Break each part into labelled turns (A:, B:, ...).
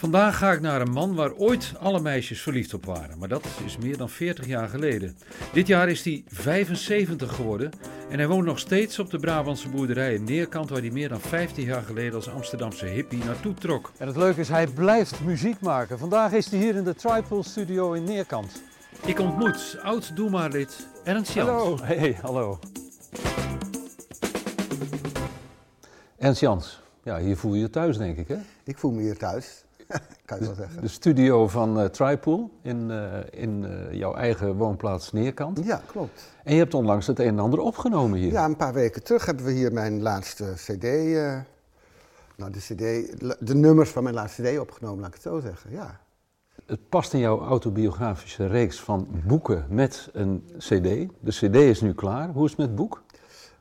A: Vandaag ga ik naar een man waar ooit alle meisjes verliefd op waren, maar dat is meer dan 40 jaar geleden. Dit jaar is hij 75 geworden en hij woont nog steeds op de Brabantse boerderij in Neerkant, waar hij meer dan 15 jaar geleden als Amsterdamse hippie naartoe trok.
B: En het leuke is, hij blijft muziek maken. Vandaag is hij hier in de Tripole Studio in Neerkant.
A: Ik ontmoet oud Doema-lid Ernst Jans.
B: Hallo. Hey, hallo. Ernst Jans, ja, hier voel je je thuis denk ik hè?
C: Ik voel me hier thuis, kan je wel zeggen.
B: De studio van uh, Tripole in, uh, in uh, jouw eigen woonplaats Neerkant.
C: Ja, klopt.
B: En je hebt onlangs het een en ander opgenomen hier.
C: Ja, een paar weken terug hebben we hier mijn laatste cd, nou de cd, de nummers van mijn laatste cd opgenomen, laat ik het zo zeggen, ja.
B: Het past in jouw autobiografische reeks van boeken met een cd. De cd is nu klaar. Hoe is het met het boek?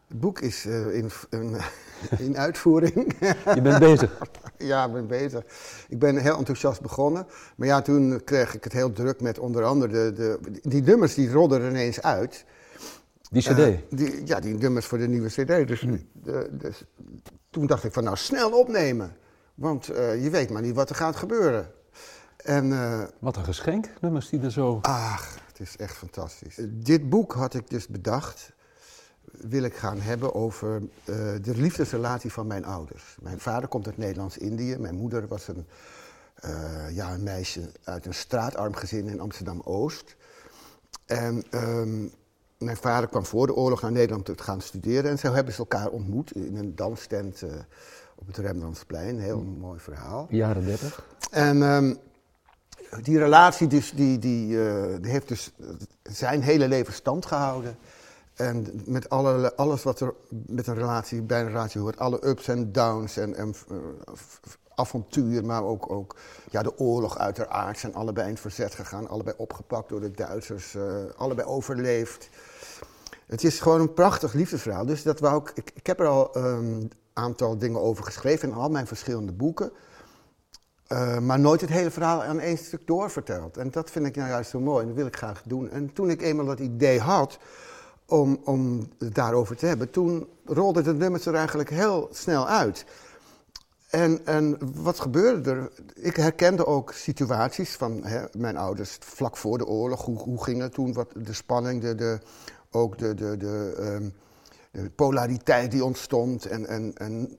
C: Het boek is uh, in, in, in, uitvoering.
B: Je bent bezig?
C: ja, ik ben bezig. Ik ben heel enthousiast begonnen. Maar ja, toen kreeg ik het heel druk met onder andere de, de, die nummers die rolden er ineens uit.
B: Die cd? Uh,
C: die, ja, die nummers voor de nieuwe cd. Dus, hm. de, dus, toen dacht ik van nou snel opnemen. Want uh, je weet maar niet wat er gaat gebeuren.
B: En, wat een geschenk, nummers die er zo...
C: Ach, het is echt fantastisch. dit boek had ik dus bedacht wil ik gaan hebben over uh, de liefdesrelatie van mijn ouders. Mijn vader komt uit Nederlands-Indië. Mijn moeder was een, uh, ja, een meisje uit een straatarm gezin in Amsterdam-Oost. En um, mijn vader kwam voor de oorlog naar Nederland te gaan studeren. En zo hebben ze elkaar ontmoet in een danstent uh, op het Rembrandtsplein. Een heel mooi verhaal.
B: Jaren dertig.
C: En um, die relatie dus, die, die, die heeft dus zijn hele leven stand gehouden. En met alle, alles wat er met een relatie, bij een relatie hoort, alle ups en downs en, en uh, avontuur, maar ook, ook ja, de oorlog uiteraard, zijn allebei in het verzet gegaan, allebei opgepakt door de Duitsers, uh, allebei overleefd. Het is gewoon een prachtig liefdesverhaal. Dus dat wou ik, ik, heb er al een um, aantal dingen over geschreven in al mijn verschillende boeken. Uh, maar nooit het hele verhaal aan één stuk doorverteld. En dat vind ik nou juist zo mooi en dat wil ik graag doen. En toen ik eenmaal dat idee had, om, om het daarover te hebben. Toen rolde de nummers er eigenlijk heel snel uit. En, en wat gebeurde er? Ik herkende ook situaties van hè, mijn ouders vlak voor de oorlog. Hoe, hoe ging het toen? Wat, de spanning, de, de, ook de, de, de, um, de polariteit die ontstond en, en, en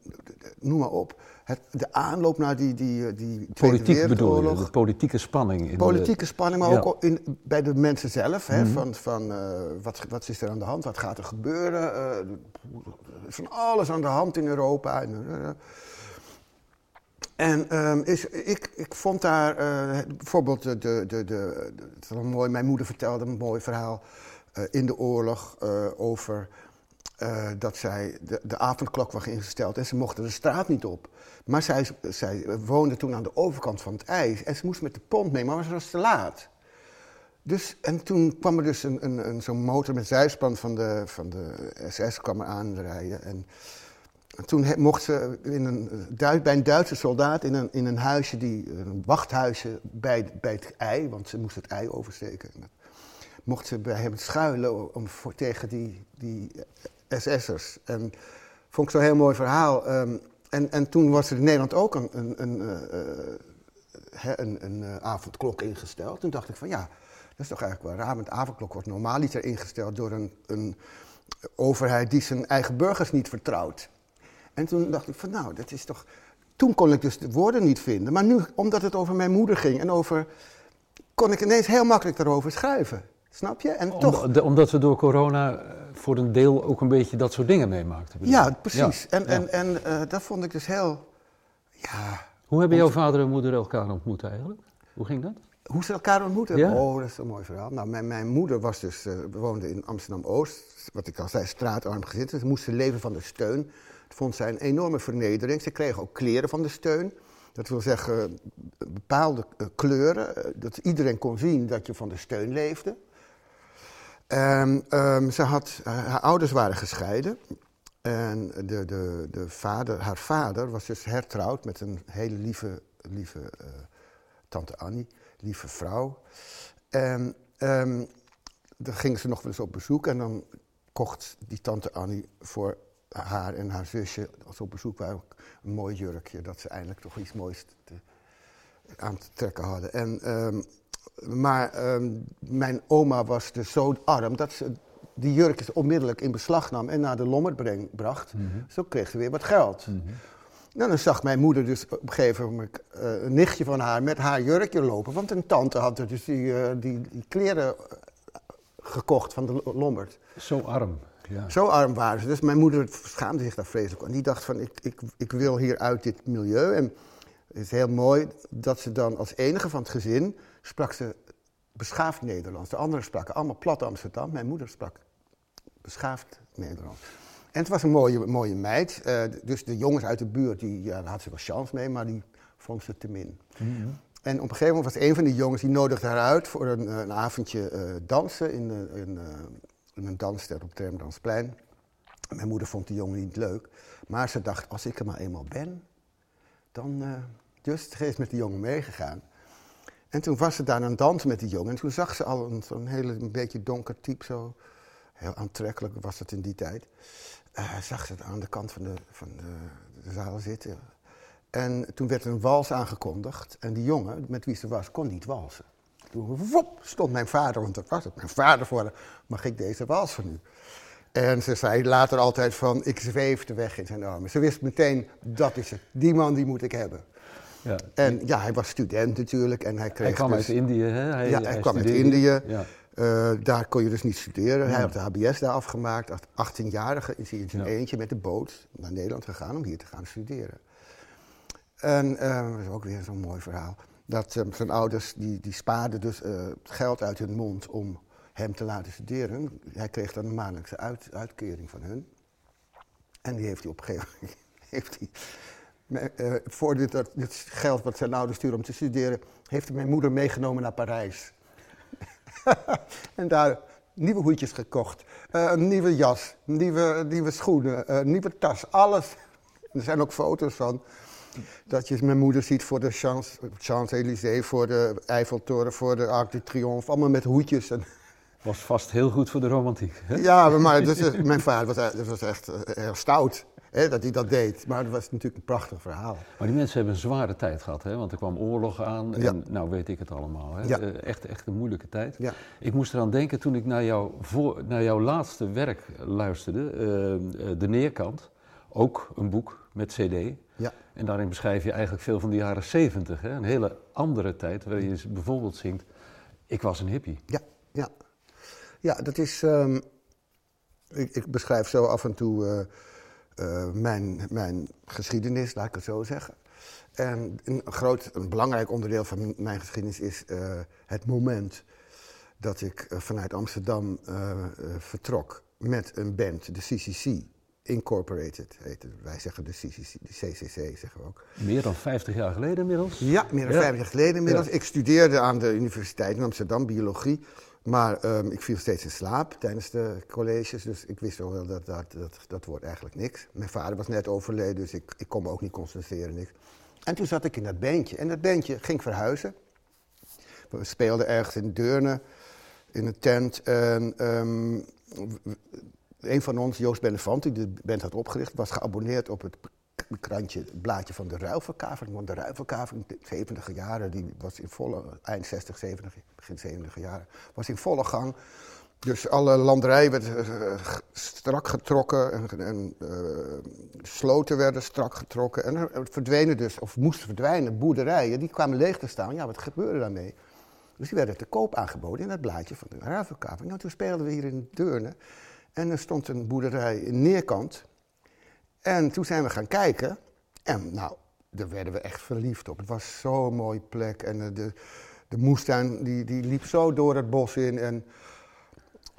C: noem maar op. Het, de aanloop naar die, die, die
B: Politiek bedoel je, de politieke spanning. In
C: politieke
B: de,
C: spanning, maar ja. ook in, bij de mensen zelf. Hè, mm -hmm. Van, van uh, wat, wat is er aan de hand, wat gaat er gebeuren? Uh, er is van alles aan de hand in Europa. En, uh, en um, is, ik, ik vond daar bijvoorbeeld, de, de, de, de, het was mooi, mijn moeder vertelde een mooi verhaal in de oorlog over... Uh, dat zij de, de, avondklok was ingesteld en ze mochten de straat niet op. Maar zij, zij woonde toen aan de overkant van het ijs en ze moest met de pont mee, maar het was te laat. Dus, en toen kwam er dus een, een, een, zo'n motor met zijspan van de, van de SS kwam er aanrijden. En, en toen mocht ze in een, bij een Duitse soldaat in een, in een huisje, die, een wachthuisje bij, bij het ei, want ze moest het ei oversteken. Mocht ze bij hem schuilen om, voor, tegen die, die SS'ers. En vond ik zo'n heel mooi verhaal. Um, en, en toen was er in Nederland ook een, een, een, uh, een, een uh, avondklok ingesteld. Toen dacht ik van ja, dat is toch eigenlijk wel raar. Want de avondklok wordt normaaliter ingesteld door een, een overheid die zijn eigen burgers niet vertrouwt. En toen dacht ik van nou, dat is toch... Toen kon ik dus de woorden niet vinden. Maar nu, omdat het over mijn moeder ging en over... kon ik ineens heel makkelijk daarover schrijven. Snap je? En
B: Om,
C: toch...
B: de, omdat we door corona voor een deel ook een beetje dat soort dingen meemaakten.
C: Ja, precies. Ja. En, en, en uh, dat vond ik dus heel... Ja,
B: Hoe hebben jouw vader en moeder elkaar ontmoet eigenlijk? Hoe ging dat?
C: Hoe ze elkaar ontmoeten? Ja. Oh, dat is een mooi verhaal. Nou, mijn, mijn moeder was dus, uh, woonde in Amsterdam-Oost, wat ik al zei, straatarm gezeten. Ze moest leven van de steun. Dat vond zij een enorme vernedering. Ze kregen ook kleren van de steun. Dat wil zeggen, bepaalde uh, kleuren, dat iedereen kon zien dat je van de steun leefde. En um, ze had, haar ouders waren gescheiden. En de, de, de vader, haar vader was dus hertrouwd met een hele lieve, lieve uh, tante Annie, lieve vrouw. En um, dan ging ze nog wel eens op bezoek en dan kocht die tante Annie voor haar en haar zusje, als ze op bezoek waren, een mooi jurkje. Dat ze eindelijk toch iets moois te, aan te trekken hadden. En, ehm, maar ehm, mijn oma was dus zo arm dat ze die jurkjes onmiddellijk in beslag nam en naar de lommer breng, bracht. Zo kreeg ze weer wat geld. Nou, dan zag mijn moeder dus op een gegeven moment eh, een nichtje van haar met haar jurkje lopen. Want een tante had er dus die, eh, die, die kleren eh, gekocht van de Lombard.
B: Zo arm. Ja.
C: Zo arm waren ze. Dus mijn moeder schaamde zich daar vreselijk aan. Die dacht van, ik, ik, ik wil hier uit dit milieu. En het is heel mooi dat ze dan als enige van het gezin sprak ze beschaafd Nederlands. De anderen spraken allemaal plat Amsterdam. Mijn moeder sprak beschaafd Nederlands. En het was een mooie, mooie meid. Uh, dus de jongens uit de buurt, die, ja, daar had ze wel chance mee, maar die vond ze te min. Mm -hmm. En op een gegeven moment was een van die jongens, die nodigde haar uit voor een, een avondje uh, dansen in, uh, een dansster op het Termdansplein. Mijn moeder vond die jongen niet leuk, maar ze dacht, als ik er maar eenmaal ben, dan... dus ze is met die jongen meegegaan. En toen was ze daar aan het dansen met die jongen. En toen zag ze al een, zo'n hele beetje donker type, zo. Heel aantrekkelijk was het in die tijd. Uh, zag ze aan de kant van de, van de, zaal zitten. En toen werd een wals aangekondigd. En die jongen, met wie ze was, kon niet walsen. Toen stond mijn vader, want dat was het. Mijn vader voor haar, mag ik deze wals van u? En ze zei later altijd van, ik zweefde weg in zijn armen. Ze wist meteen, dat is het. Die man, die moet ik hebben. Ja. En ja, hij was student natuurlijk. En hij, kreeg
B: hij kwam
C: dus,
B: uit Indië, hè?
C: Hij, ja, hij, hij kwam uit Indië. Ja. Uh, daar kon je dus niet studeren. Hij had de HBS daar afgemaakt. 18-jarige is hij in zijn eentje met de boot naar Nederland gegaan om hier te gaan studeren. En uh, dat is ook weer zo'n mooi verhaal. Dat uh, zijn ouders, die, die spaarden dus geld uit hun mond om hem te laten studeren. Hij kreeg dan een maandelijkse uit, uitkering van hun. En die heeft hij op een gegeven moment... Heeft hij, uh, voor dit, dit, geld wat zijn ouders sturen om te studeren, heeft mijn moeder meegenomen naar Parijs. en daar nieuwe hoedjes gekocht, uh, een nieuwe jas, nieuwe, nieuwe schoenen, uh, nieuwe tas, alles. Er zijn ook foto's van. Dat je mijn moeder ziet voor de Champs-Élysées, voor de Eiffeltoren, voor de Arc de Triomphe, allemaal met hoedjes. En
B: was vast heel goed voor de romantiek. Hè?
C: Ja, maar dus, mijn vader was, was echt heel stout. Hè, dat hij dat deed. Maar het was natuurlijk een prachtig verhaal.
B: Maar die mensen hebben een zware tijd gehad, hè? want er kwam oorlog aan en nou weet ik het allemaal. Hè? Ja. Echt, echt een moeilijke tijd. Ja. Ik moest eraan denken toen ik naar, jou voor, naar jouw laatste werk luisterde, uh, De Neerkant. Ook een boek met cd. Ja. En daarin beschrijf je eigenlijk veel van de jaren zeventig. Een hele andere tijd, waar je bijvoorbeeld zingt, ik was een hippie.
C: Ja, ja. ja dat is... Um, ik, ik, beschrijf zo af en toe... Uh, uh, mijn, mijn geschiedenis, laat ik het zo zeggen. En een groot, een belangrijk onderdeel van mijn geschiedenis is uh, het moment dat ik uh, vanuit Amsterdam vertrok met een band, de CCC. Incorporated heette Wij zeggen de CCC, de CCC zeggen we ook.
B: Meer dan 50 jaar geleden inmiddels?
C: Ja, meer dan ja. 50 jaar geleden inmiddels. Ja. Ik studeerde aan de Universiteit in Amsterdam biologie. Maar um, ik viel steeds in slaap tijdens de colleges, dus ik wist wel dat dat, dat, dat wordt eigenlijk niks. Mijn vader was net overleden, dus ik, ik kon me ook niet concentreren. Niks. En toen zat ik in dat bandje en dat bandje ging verhuizen. We speelden ergens in Deurne, in een tent. En um, een van ons, Joost Benefant, die de band had opgericht, was geabonneerd op het krantje, het blaadje van de ruilverkavering. Want de ruilverkavering, de 70 jaren, die was in volle, eind 60, 70, begin 70 jaren, was in volle gang. Dus alle landerijen werden uh, strak getrokken en, en uh, sloten werden strak getrokken. En er verdwenen dus, of moesten verdwijnen, boerderijen, die kwamen leeg te staan. Ja, wat gebeurde daarmee? Dus die werden te koop aangeboden in het blaadje van de ruilverkavering. Nou, toen speelden we hier in Deurne en er stond een boerderij in Neerkant. En toen zijn we gaan kijken. En nou, daar werden we echt verliefd op. Het was zo'n mooie plek. En de, de moestuin die, die liep zo door het bos in. En,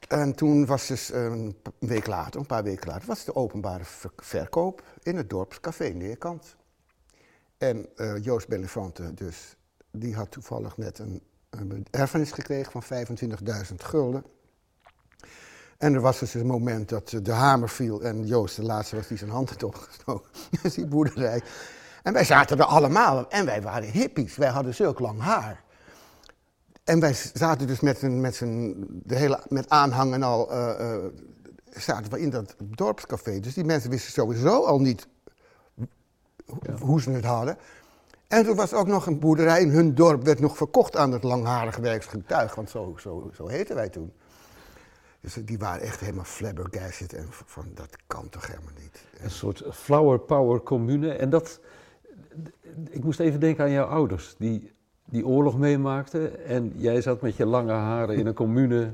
C: en toen was dus een week later, een paar weken later, was de openbare verkoop in het dorpscafé Neerkant. En uh, Joost Bellefante dus, die had toevallig net een, een erfenis gekregen van 25.000 gulden. En er was dus een moment dat de hamer viel en Joost, de laatste, was die zijn hand had opgestoken. Dus die boerderij. En wij zaten er allemaal en wij waren hippies. Wij hadden zulk lang haar. En wij zaten dus met, een, met, zijn, de hele, met aanhang en al, uh, uh, zaten we in dat dorpscafé. Dus die mensen wisten sowieso al niet ja. hoe ze het hadden. En er was ook nog een boerderij in hun dorp, werd nog verkocht aan het langharige werksgetuig, want zo, zo, zo heten wij toen. Dus die waren echt helemaal flabbergasted en van dat kan toch helemaal niet.
B: Een soort flower power commune. En dat, ik moest even denken aan jouw ouders, die die oorlog meemaakten. En jij zat met je lange haren in een commune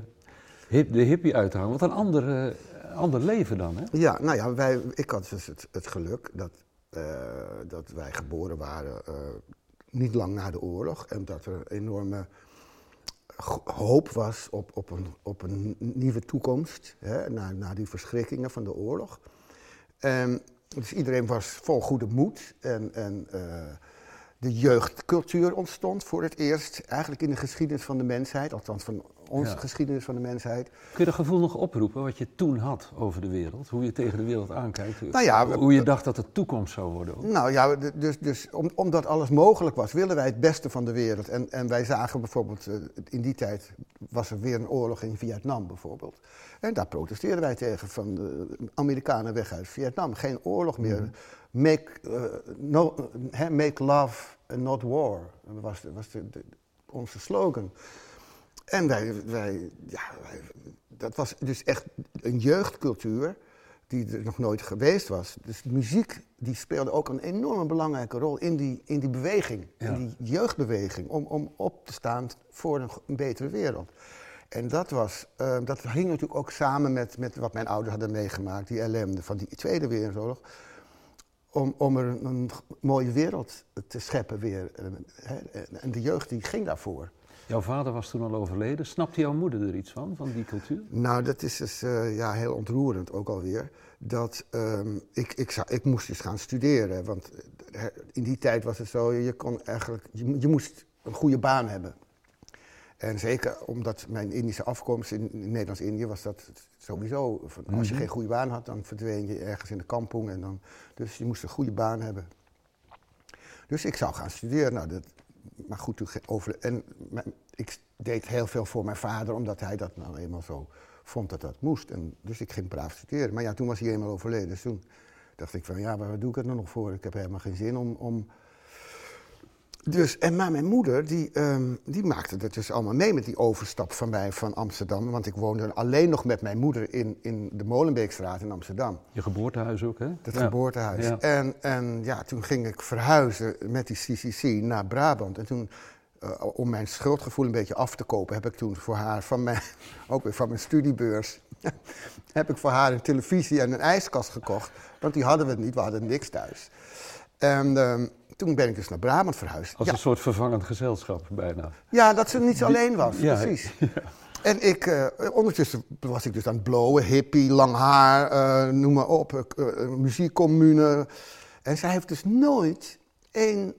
B: de hippie uit te hangen. Wat een ander, ander leven dan, hè?
C: Ja, nou ja, wij, ik had dus het, het geluk dat, uh, dat wij geboren waren uh, niet lang na de oorlog. En dat er een enorme hoop was op, op, een, op een nieuwe toekomst. Hè, na, na die verschrikkingen van de oorlog. En, dus iedereen was vol goede moed. En, en uh, de jeugdcultuur ontstond voor het eerst eigenlijk in de geschiedenis van de mensheid, althans van onze geschiedenis van de mensheid.
B: Kun je dat gevoel nog oproepen wat je toen had over de wereld? Hoe je tegen de wereld aankijkt? Nou ja, hoe je dacht dat de toekomst zou worden? Ook?
C: Nou ja, dus, dus om, omdat alles mogelijk was, wilden wij het beste van de wereld. En, en wij zagen bijvoorbeeld, eh, in die tijd was er weer een oorlog in Vietnam bijvoorbeeld. En daar protesteerden wij tegen van de Amerikanen weg uit Vietnam. Geen oorlog meer. Mhm. Make, uh, no, make love and not war, was, was de, onze slogan. En wij, wij, ja, dat was dus echt een jeugdcultuur die er nog nooit geweest was. Dus muziek die speelde ook een enorme belangrijke rol in die, in die beweging, in die jeugdbeweging, om, om op te staan voor een, een betere wereld. En dat, was, uh, dat hing natuurlijk ook samen met, met wat mijn ouders hadden meegemaakt, die ellende van die Tweede Wereldoorlog. Om, om er een, mooie wereld te scheppen weer. En de jeugd die ging daarvoor.
B: Jouw vader was toen al overleden. Snapte jouw moeder er iets van, van die cultuur?
C: Nou, dat is dus uh, ja, heel ontroerend ook alweer. Dat um, ik, ik, zou, ik moest dus gaan studeren. Want in die tijd was het zo, je kon eigenlijk, je, je moest een goede baan hebben. En zeker omdat mijn Indische afkomst in, Nederlands-Indië was dat sowieso. Van, als je mhm. geen goede baan had, dan verdween je ergens in de kampong. En dan, dus je moest een goede baan hebben. Dus ik zou gaan studeren. Nou, dat, maar goed, over, en ik deed heel veel voor mijn vader, omdat hij dat nou eenmaal zo vond dat dat moest. En, dus ik ging braaf studeren. Maar ja, toen was hij eenmaal overleden. Dus toen dacht ik van, ja, wat doe ik er nog voor? Ik heb helemaal geen zin om, om dus, en maar mijn moeder, die, um, die maakte het dus allemaal mee met die overstap van mij van Amsterdam. Want ik woonde alleen nog met mijn moeder in, in de Molenbeekstraat in Amsterdam.
B: Je geboortehuis ook, hè?
C: Het geboortehuis. En, en ja, toen ging ik verhuizen met die CCC naar Brabant. En toen, uh, om mijn schuldgevoel een beetje af te kopen, heb ik toen voor haar, van mijn, ook weer van mijn studiebeurs, heb ik voor haar een televisie en een ijskast gekocht. Want die hadden we niet, we hadden niks thuis. En... Uh, toen ben ik dus naar Brabant verhuisd.
B: Als een soort vervangend gezelschap bijna.
C: Ja, dat ze niet alleen was, precies. En ik, uh, ondertussen was ik dus aan het blowen, hippie, lang haar, uh, noem maar op, uh, muziekcommune. En zij heeft dus nooit één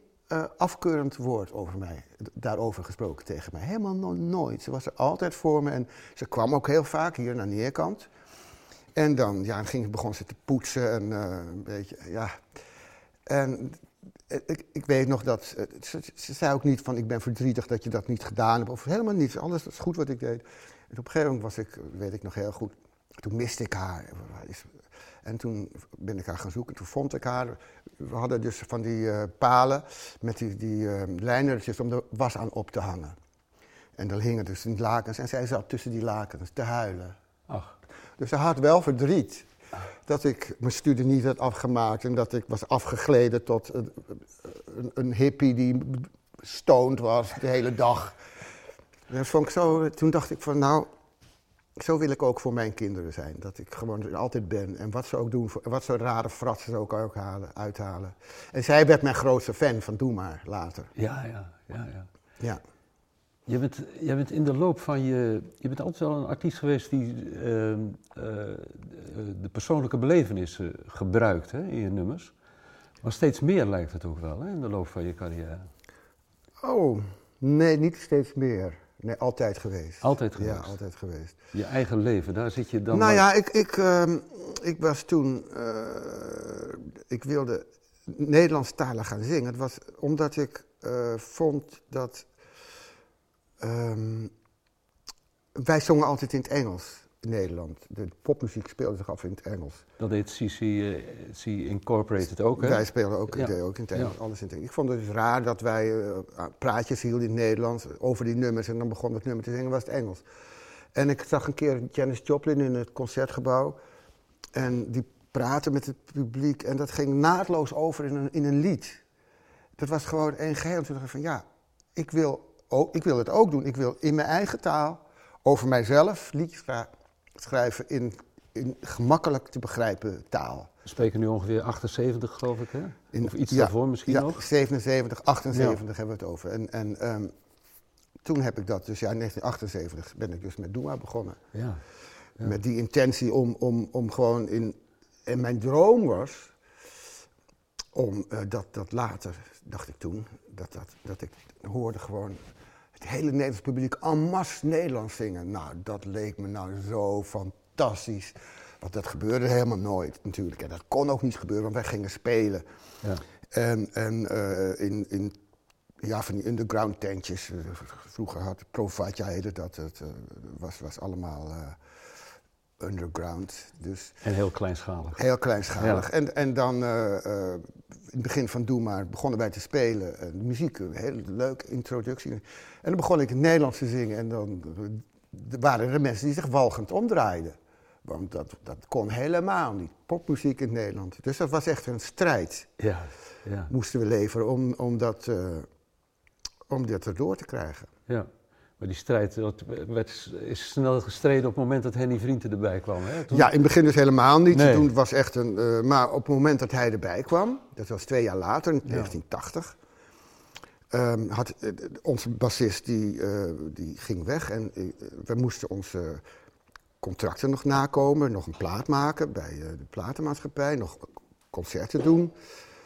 C: afkeurend woord over mij, daarover gesproken tegen mij. Helemaal no nooit. Ze was er altijd voor me en ze kwam ook heel vaak hier naar Neerkant. En dan ja, ging, begon ze te poetsen en een beetje, ja... En eh, ik, ik, weet nog dat, eh, ze, ze, zei ook niet van ik ben verdrietig dat je dat niet gedaan hebt, of helemaal niets, alles is goed wat ik deed. En op een gegeven moment was ik, weet ik nog heel goed, toen miste ik haar. En toen ben ik haar gaan zoeken, toen vond ik haar. We hadden dus van die uh, palen met die, die uh, lijnertjes om de was aan op te hangen. En dan hingen dus lakens en zij zat tussen die lakens te huilen. Ach. Dus ze had wel verdriet dat ik mijn studie niet had afgemaakt en dat ik was afgegleden tot een, een, een hippie die stoned was de hele dag. Vond ik zo, toen dacht ik van nou, zo wil ik ook voor mijn kinderen zijn. Dat ik gewoon altijd ben. En wat ze ook doen, wat ze rare fratsen ook, ook halen, uithalen. En zij werd mijn grootste fan van Doe maar later.
B: Ja, ja, ja. ja.
C: ja.
B: Je bent, je bent in de loop van je. Je bent altijd wel een artiest geweest die uh, uh, de persoonlijke belevenissen gebruikt hè, in je nummers. Maar steeds meer lijkt het ook wel hè, in de loop van je carrière.
C: Oh, nee, niet steeds meer. Nee, altijd geweest.
B: Altijd geweest?
C: Ja, altijd geweest.
B: Je eigen leven, daar zit je dan...
C: Nou ja, ik, ik, uh, ik was toen... Uh, ik wilde Nederlandstalig gaan zingen. Het was omdat ik uh, vond dat Um, wij zongen altijd in het Engels. Nederland. De popmuziek speelde zich af in het Engels.
B: Dat deed CC, uh, C Incorporated ook, hè?
C: Wij spelen ook, ja. ook in het Engels, alles in het Engels. Ik vond het dus raar dat wij uh, praatjes hielden in het Nederlands over die nummers en dan begon het nummer te zingen, was het Engels. En ik zag een keer Janis Joplin in het concertgebouw en die praatte met het publiek en dat ging naadloos over in een, in een lied. Dat was gewoon één geheel. Toen dacht ik van ja, ik wil, ook, ik wil het ook doen. Ik wil in mijn eigen taal over mijzelf liedjes schrijven in, in gemakkelijk te begrijpen taal.
B: We spreken nu ongeveer 78, geloof ik, hè? of iets daarvoor misschien
C: ja,
B: nog?
C: 77, 78 hebben we het over. En, en um, toen heb ik dat, dus ja, in 1978 ben ik dus met Doema begonnen. Ja. ja. Met die intentie om, om, om gewoon in... En mijn droom was om uh, dat, dat later, dacht ik toen, dat, dat, dat ik hoorde gewoon het hele Nederlands publiek en masse Nederlands zingen. Nou, dat leek me nou zo fantastisch. Want dat gebeurde helemaal nooit natuurlijk. En dat kon ook niet gebeuren, want wij gingen spelen. Ja. En, en uh, in, in ja, van die underground tentjes. Uh, vroeger had Provatja heette dat. Het uh, was, was allemaal underground. Dus
B: en heel kleinschalig.
C: Heel kleinschalig. En, en dan in het begin van Doe Maar begonnen wij te spelen. Uh, muziek, een hele leuke introductie. En dan begon ik het Nederlands te zingen. En dan waren er mensen die zich walgend omdraaiden. Want dat, dat kon helemaal niet. Popmuziek in Nederland. Dus dat was echt een strijd. Ja, ja. Moesten we leveren om, om, dat, om dat erdoor te krijgen.
B: Ja. Maar die strijd werd, is snel gestreden op het moment dat Henny Vrienden erbij kwam. Hè?
C: Ja, in het begin dus helemaal niet. Nee. Toen was echt een, uh, maar op het moment dat hij erbij kwam, dat was twee jaar later, in 1980, um, had uh, onze bassist die, uh, die ging weg en we moesten onze contracten nog nakomen, nog een plaat maken bij de platenmaatschappij, nog concerten doen.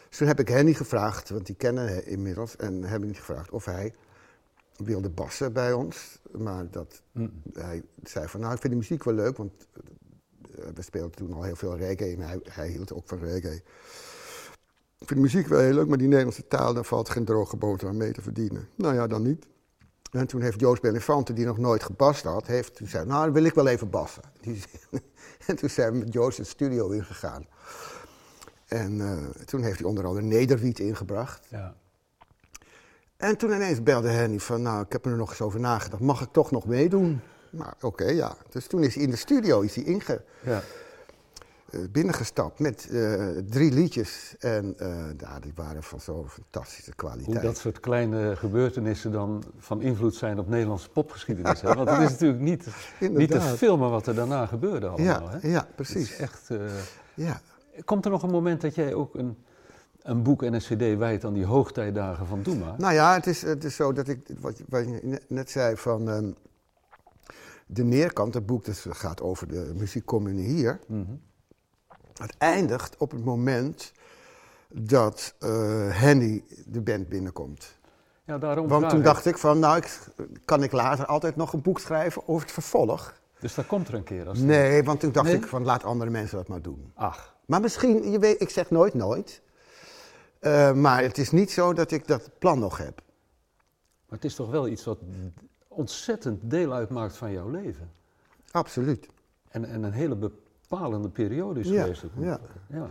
C: Dus toen heb ik Henny gevraagd, want die kennen inmiddels, en heb ik gevraagd of hij wilde bassen bij ons. Maar dat, mm. hij zei van, nou, ik vind de muziek wel leuk, want uh, we speelden toen al heel veel reggae en hij, hij hield ook van reggae. Ik vind de muziek wel heel leuk, maar die Nederlandse taal, daar valt geen droge boter aan mee te verdienen. Nou ja, dan niet. En toen heeft Joost Benefante, die nog nooit gebast had, heeft, toen zei nou, dan wil ik wel even bassen. Die, en toen zijn we met Joost het studio ingegaan. En uh, toen heeft hij onder andere Nederwiet ingebracht. Ja. En toen ineens belde Henny van, nou, ik heb er nog eens over nagedacht, mag ik toch nog meedoen? Nou, oké, ja. Dus toen is hij in de studio is hij inge... Ja. Uh, binnengestapt met uh, drie liedjes. En uh, ja, die waren van zo'n fantastische kwaliteit.
B: Hoe dat soort kleine gebeurtenissen dan van invloed zijn op Nederlandse popgeschiedenis. hè? Want het is natuurlijk niet, niet te filmen wat er daarna gebeurde allemaal.
C: Ja,
B: hè?
C: ja precies.
B: Het is echt, ja. Komt er nog een moment dat jij ook een een boek en een cd wijt aan die hoogtijdagen van Doema?
C: Nou ja, het is, het is zo dat ik, wat, wat je net zei van um, de neerkant, het boek dat gaat over de muziekcommunie hier. Mm -hmm. Het eindigt op het moment dat uh, Henny de band binnenkomt. Ja, daarom Want toen dacht ik van, nou, ik, kan ik later altijd nog een boek schrijven over het vervolg.
B: Dus dat komt er een keer? Als
C: nee, want toen dacht ik van, laat andere mensen dat maar doen. Ach. Maar misschien, je weet, ik zeg nooit nooit. Uh, maar het is niet zo dat ik dat plan nog heb.
B: Maar het is toch wel iets wat ontzettend deel uitmaakt van jouw leven?
C: Absoluut.
B: En, en een hele bepalende periode is geweest. Ja. ja.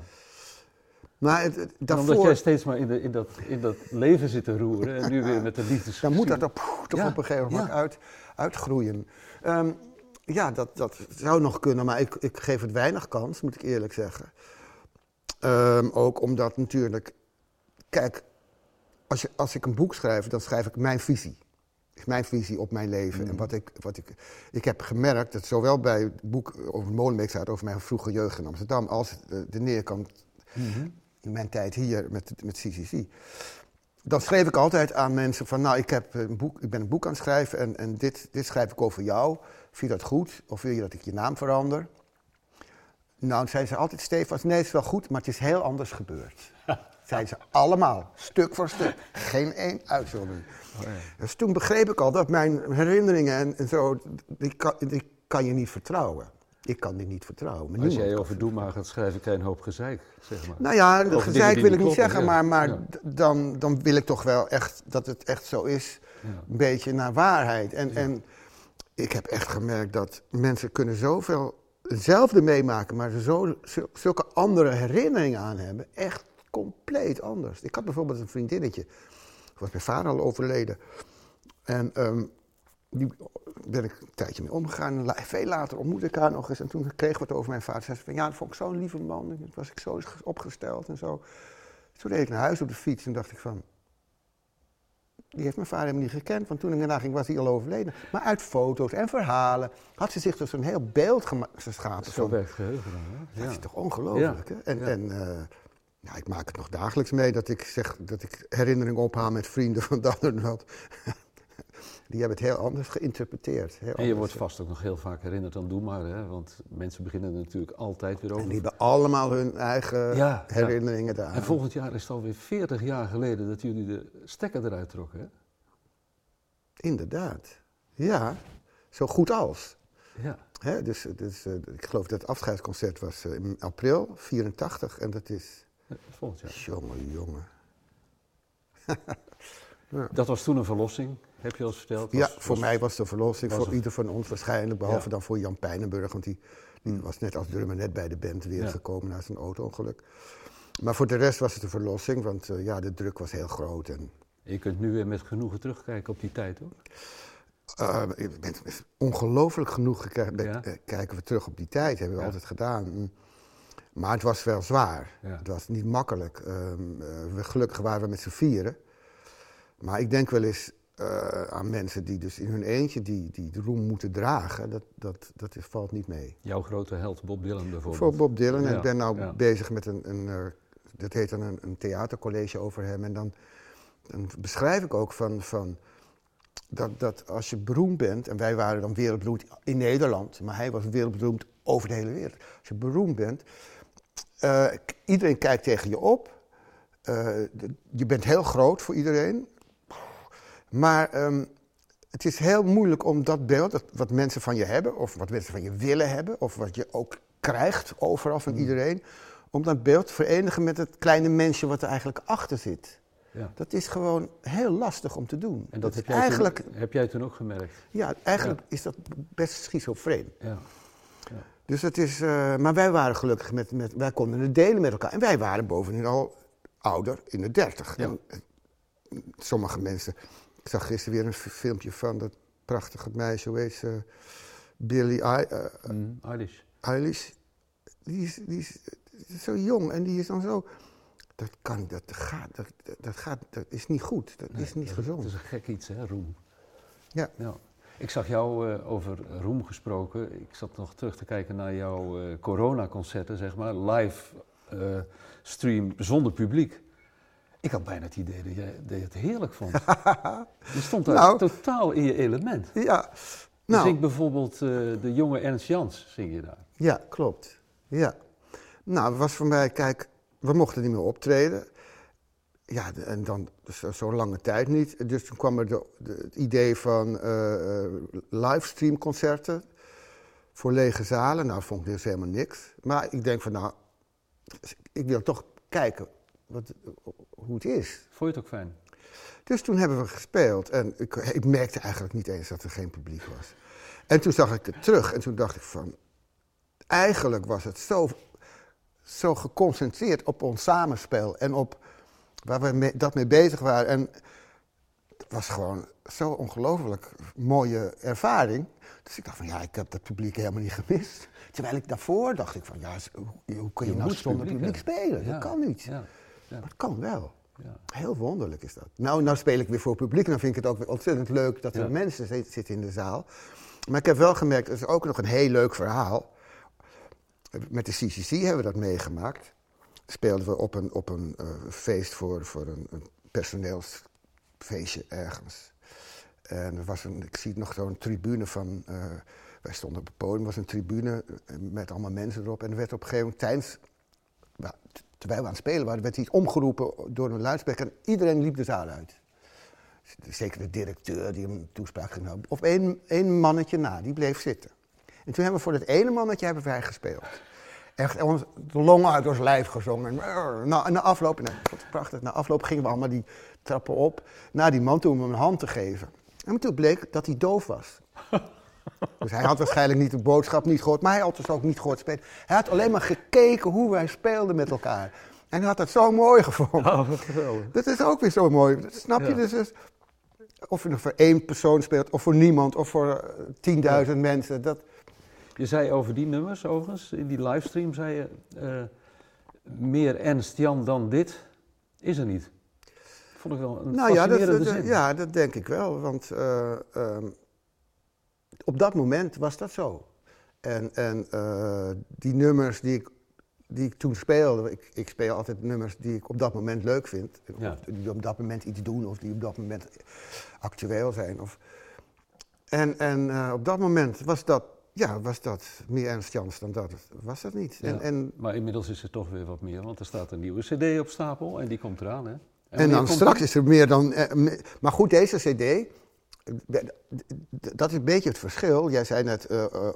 C: Maar het, het, daarvoor...
B: Omdat jij steeds maar in, de, in, dat, in dat leven zit te roeren en nu weer met de liefdes.
C: Dan moet dat op, toch op een gegeven moment uit, uitgroeien. Um, ja, dat, dat zou nog kunnen, maar ik, ik geef het weinig kans, moet ik eerlijk zeggen. Um, ook omdat natuurlijk Kijk, als, je, als ik een boek schrijf, dan schrijf ik mijn visie. Mijn visie op mijn leven. En mm. wat ik, wat ik, ik heb gemerkt dat zowel bij het boek over Molenbeek over mijn vroege jeugd in Amsterdam, als de, de neerkant mm-hmm. in mijn tijd hier met, met CCC. Dan schreef ik altijd aan mensen van, nou, ik, heb een boek, ik ben een boek aan het schrijven en, en dit, dit schrijf ik over jou. Vind je dat goed? Of wil je dat ik je naam verander? Nou, dan zeiden ze altijd stevig, nee, het is wel goed, maar het is heel anders gebeurd. Zijn ze allemaal, stuk voor stuk. Geen één uitzondering. Oh, dus toen begreep ik al dat mijn herinneringen en, en zo, die kan, die kan je niet vertrouwen. Ik kan die niet vertrouwen.
B: Als jij over Doe maar gaat schrijven, krijg je een hoop gezeik, zeg maar.
C: Nou ja, gezeik wil ik niet zeggen, maar, maar dan, dan wil ik toch wel echt dat het echt zo is. Een beetje naar waarheid. En, en ik heb echt gemerkt dat mensen kunnen zoveel hetzelfde meemaken, maar zo, zulke andere herinneringen aan hebben. Echt compleet anders. Ik had bijvoorbeeld een vriendinnetje, was mijn vader al overleden. En um, die ben ik een tijdje mee omgegaan. veel later ontmoette ik haar nog eens. En toen kreeg we het over mijn vader. Ze zei van, ja, dat vond ik zo'n lieve man. Toen was ik zo opgesteld en zo. Toen reed ik naar huis op de fiets en dacht ik van... Die heeft mijn vader helemaal niet gekend, want toen ik daarna ging was hij al overleden. Maar uit foto's en verhalen had ze zich dus een heel beeld geschapen.
B: Zo werkt geheugen dan,
C: hè? Ja. Dat is toch ongelooflijk, hè? En, en uh, nou, ik maak het nog dagelijks mee dat ik zeg dat ik herinneringen ophaal met vrienden van dat en dat die hebben het heel anders geïnterpreteerd. Heel
B: en je wordt vast ook nog heel vaak herinnerd aan Doe maar, hè? want mensen beginnen natuurlijk altijd weer over.
C: En die hebben allemaal hun eigen herinneringen daar.
B: En volgend jaar is het alweer 40 jaar geleden dat jullie de stekker eruit trokken, hè?
C: Inderdaad, ja, zo goed als.
B: Ja.
C: Hè? Dus, dus uh, ik geloof dat het afscheidsconcert was uh, in april 84 en dat is...
B: volgend jaar.
C: Jongen, jongen.
B: ja. Dat was toen een verlossing heb je al verteld?
C: ja, voor mij was de verlossing, voor ieder van ons waarschijnlijk, behalve dan voor Jan Pijnenburg, want die, die was net als drummer net bij de band weer gekomen na zijn auto-ongeluk. Maar voor de rest was het een verlossing, want uh, ja, de druk was heel groot. En...
B: Je kunt nu weer met genoegen terugkijken op die tijd, hoor.
C: Uh, ongelooflijk genoeg uh, kijken we terug op die tijd, hebben we altijd gedaan. Maar het was wel zwaar. Het was niet makkelijk. Uh, we, gelukkig waren we met z'n vieren. Maar ik denk wel eens, uh, aan mensen die dus in hun eentje die, die de roem moeten dragen, dat, dat, dat is, valt niet mee.
B: Jouw grote held Bob Dylan bijvoorbeeld?
C: Voor Bob Dylan. En ik ben nou bezig met een, een uh, dat heet dan een, een, theatercollege over hem. En dan, dan beschrijf ik ook van, van dat, dat als je beroemd bent, en wij waren dan wereldberoemd in Nederland, maar hij was wereldberoemd over de hele wereld. Als je beroemd bent, uh, iedereen kijkt tegen je op. je bent heel groot voor iedereen. Maar um, het is heel moeilijk om dat beeld, dat, wat mensen van je hebben, of wat mensen van je willen hebben, of wat je ook krijgt overal van mm. iedereen, om dat beeld te verenigen met het kleine mensje wat er eigenlijk achter zit. Ja. Dat is gewoon heel lastig om te doen.
B: En dat, heb, jij eigenlijk, toen, heb jij toen ook gemerkt?
C: Ja, eigenlijk is dat best schizofreen. Ja. Dus het is, uh, maar wij waren gelukkig met, met, wij konden het delen met elkaar. En wij waren bovendien al ouder, in de dertig. Ja. sommige mensen ik zag gisteren weer een filmpje van dat prachtige meisje, hoe heet ze? Billie I uh,
B: mm, Eilish.
C: Eilish. Die is, die is, zo jong en die is dan zo... Dat kan, dat gaat, dat, dat gaat, dat is niet goed. Dat is niet gezond.
B: Dat is een gek iets, hè, roem.
C: Ja.
B: ja. Ik zag jou uh, over roem gesproken. Ik zat nog terug te kijken naar jouw uh, coronaconcerten, zeg maar. Live uh, stream zonder publiek. Ik had bijna het idee dat je, dat je het heerlijk vond. je stond daar nou, totaal in je element.
C: Ja.
B: Nou, zingt bijvoorbeeld de jonge Ernst Jans, zing je daar.
C: Ja, klopt. Ja. Nou, het was voor mij, kijk, we mochten niet meer optreden. Ja, en dan zo'n lange tijd niet. Dus toen kwam er de, het idee van uh, livestreamconcerten voor lege zalen. Nou, vond ik dus helemaal niks. Maar ik denk van, nou, ik wil toch kijken wat, hoe het is.
B: Vond je het ook fijn?
C: Dus toen hebben we gespeeld en ik, ik, merkte eigenlijk niet eens dat er geen publiek was. En toen zag ik het terug en toen dacht ik van, eigenlijk was het zo, zo geconcentreerd op ons samenspel en op waar we mee, dat mee bezig waren. En het was gewoon zo'n ongelooflijk mooie ervaring. Dus ik dacht van ja, ik heb dat publiek helemaal niet gemist. Terwijl ik daarvoor dacht ik van ja, hoe, hoe kun je, je nou zonder publiek, spelen? Dat kan niet. Ja. Ja. Maar het kan wel. Ja. Heel wonderlijk is dat. Nou, nou speel ik weer voor publiek en dan vind ik het ook weer ontzettend leuk dat er mensen zitten in de zaal. Maar ik heb wel gemerkt, er is ook nog een heel leuk verhaal. Met de CCC hebben we dat meegemaakt. Speelden we op een, op een uh, feest voor, voor een, een, personeelsfeestje ergens. En er was een, ik zie nog zo'n tribune van, uh, wij stonden op het podium, was een tribune eh, met allemaal mensen erop. En er werd op een gegeven moment tijdens, terwijl we aan het spelen waren, werd iets omgeroepen door een luidspreker en iedereen liep de zaal uit. Zeker de directeur die een toespraak ging houden. Of één, één mannetje na, die bleef zitten. En toen hebben we voor dat ene mannetje hebben wij gespeeld. Echt ons de longen uit ons lijf gezongen. En na, na afloop, nou, prachtig, na afloop gingen we allemaal die trappen op naar die man toe om hem een hand te geven. En toen bleek dat hij doof was. Dus hij had waarschijnlijk niet de boodschap niet gehoord, maar hij had dus ook niet gehoord spelen. Hij had alleen maar gekeken hoe wij speelden met elkaar. En hij had het zo mooi gevonden. Oh, dat is ook weer zo mooi. Snap je? Dus, dus, of je nog voor één persoon speelt, of voor niemand, of voor 10.000 ja. mensen. Dat...
B: Je zei over die nummers overigens, in die livestream zei je, uh, meer Ernst Jan dan dit is er niet. Vond ik wel een nou ja dat, zin.
C: Ja, dat denk ik wel, want uh, op dat moment was dat zo. En, en uh, die nummers die ik, die ik toen speelde, ik, ik speel altijd nummers die ik op dat moment leuk vind. Ja. Die op dat moment iets doen of die op dat moment actueel zijn. Of, en en op dat moment was dat, ja, was dat meer Ernst Jans dan dat. Was dat niet.
B: Ja.
C: En, en,
B: maar inmiddels is er toch weer wat meer, want er staat een nieuwe CD op stapel en die komt eraan, hè?
C: En, en dan straks is er meer dan. Eh, maar goed, deze CD dat is een beetje het verschil. Jij zei net uh, uh,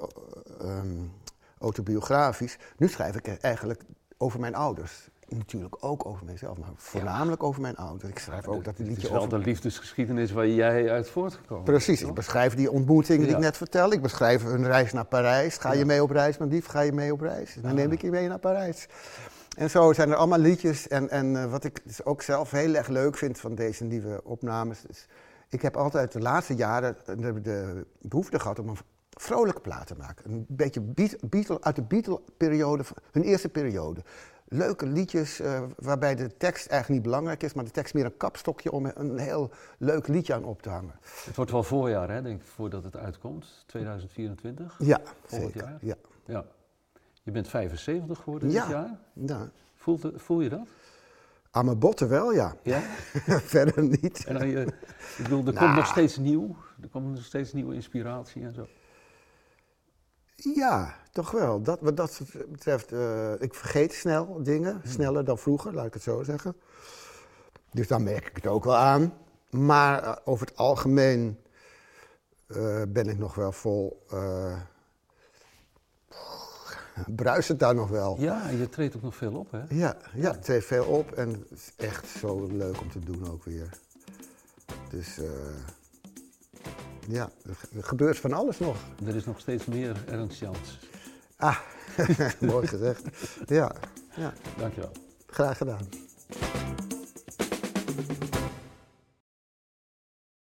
C: um, autobiografisch. Nu schrijf ik eigenlijk over mijn ouders. Natuurlijk ook over mezelf, maar voornamelijk over mijn ouders. Ik schrijf ook dat
B: liedje
C: over... Het
B: is wel de liefdesgeschiedenis waar jij uit voortgekomen
C: Precies, ik beschrijf die ontmoetingen die ik net vertel. Ik beschrijf een reis naar Parijs. Ga je mee op reis, mijn lief? Ga je mee op reis? Dan neem ik je mee naar Parijs. En zo zijn er allemaal liedjes. En, en uh, wat ik dus ook zelf heel erg leuk vind van deze nieuwe opnames... Ik heb altijd de laatste jaren de, de behoefte gehad om een vrolijke plaat te maken. Een beetje Beatle, uit de Beatle-periode, hun eerste periode. Leuke liedjes uh, waarbij de tekst eigenlijk niet belangrijk is, maar de tekst meer een kapstokje om een heel leuk liedje aan op te hangen.
B: Het wordt wel voorjaar, hè, denk ik, voordat het uitkomt, 2024?
C: Ja, zeker. Jaar. Ja.
B: ja. Je bent 75 geworden dit jaar?
C: Ja.
B: Voelt, voel je dat?
C: Aan mijn botten wel, ja.
B: ja?
C: Verder niet.
B: En dan, je, ik bedoel, er komt nou. nog steeds nieuw. Er komt nog steeds nieuwe inspiratie en zo.
C: Ja, toch wel. Dat, wat dat betreft, uh, ik vergeet snel dingen. Hmm. Sneller dan vroeger, laat ik het zo zeggen. Dus dan merk ik het ook wel aan. Maar uh, over het algemeen uh, ben ik nog wel vol bruist het daar nog wel.
B: Ja, je treedt ook nog veel op, hè?
C: Ja, ja ik treed veel op en het is echt zo leuk om te doen ook weer. Dus ja, er gebeurt van alles nog.
B: Er is nog steeds meer Ernst Jans.
C: Ah, mooi gezegd. Ja, ja.
B: Dankjewel.
C: Graag gedaan.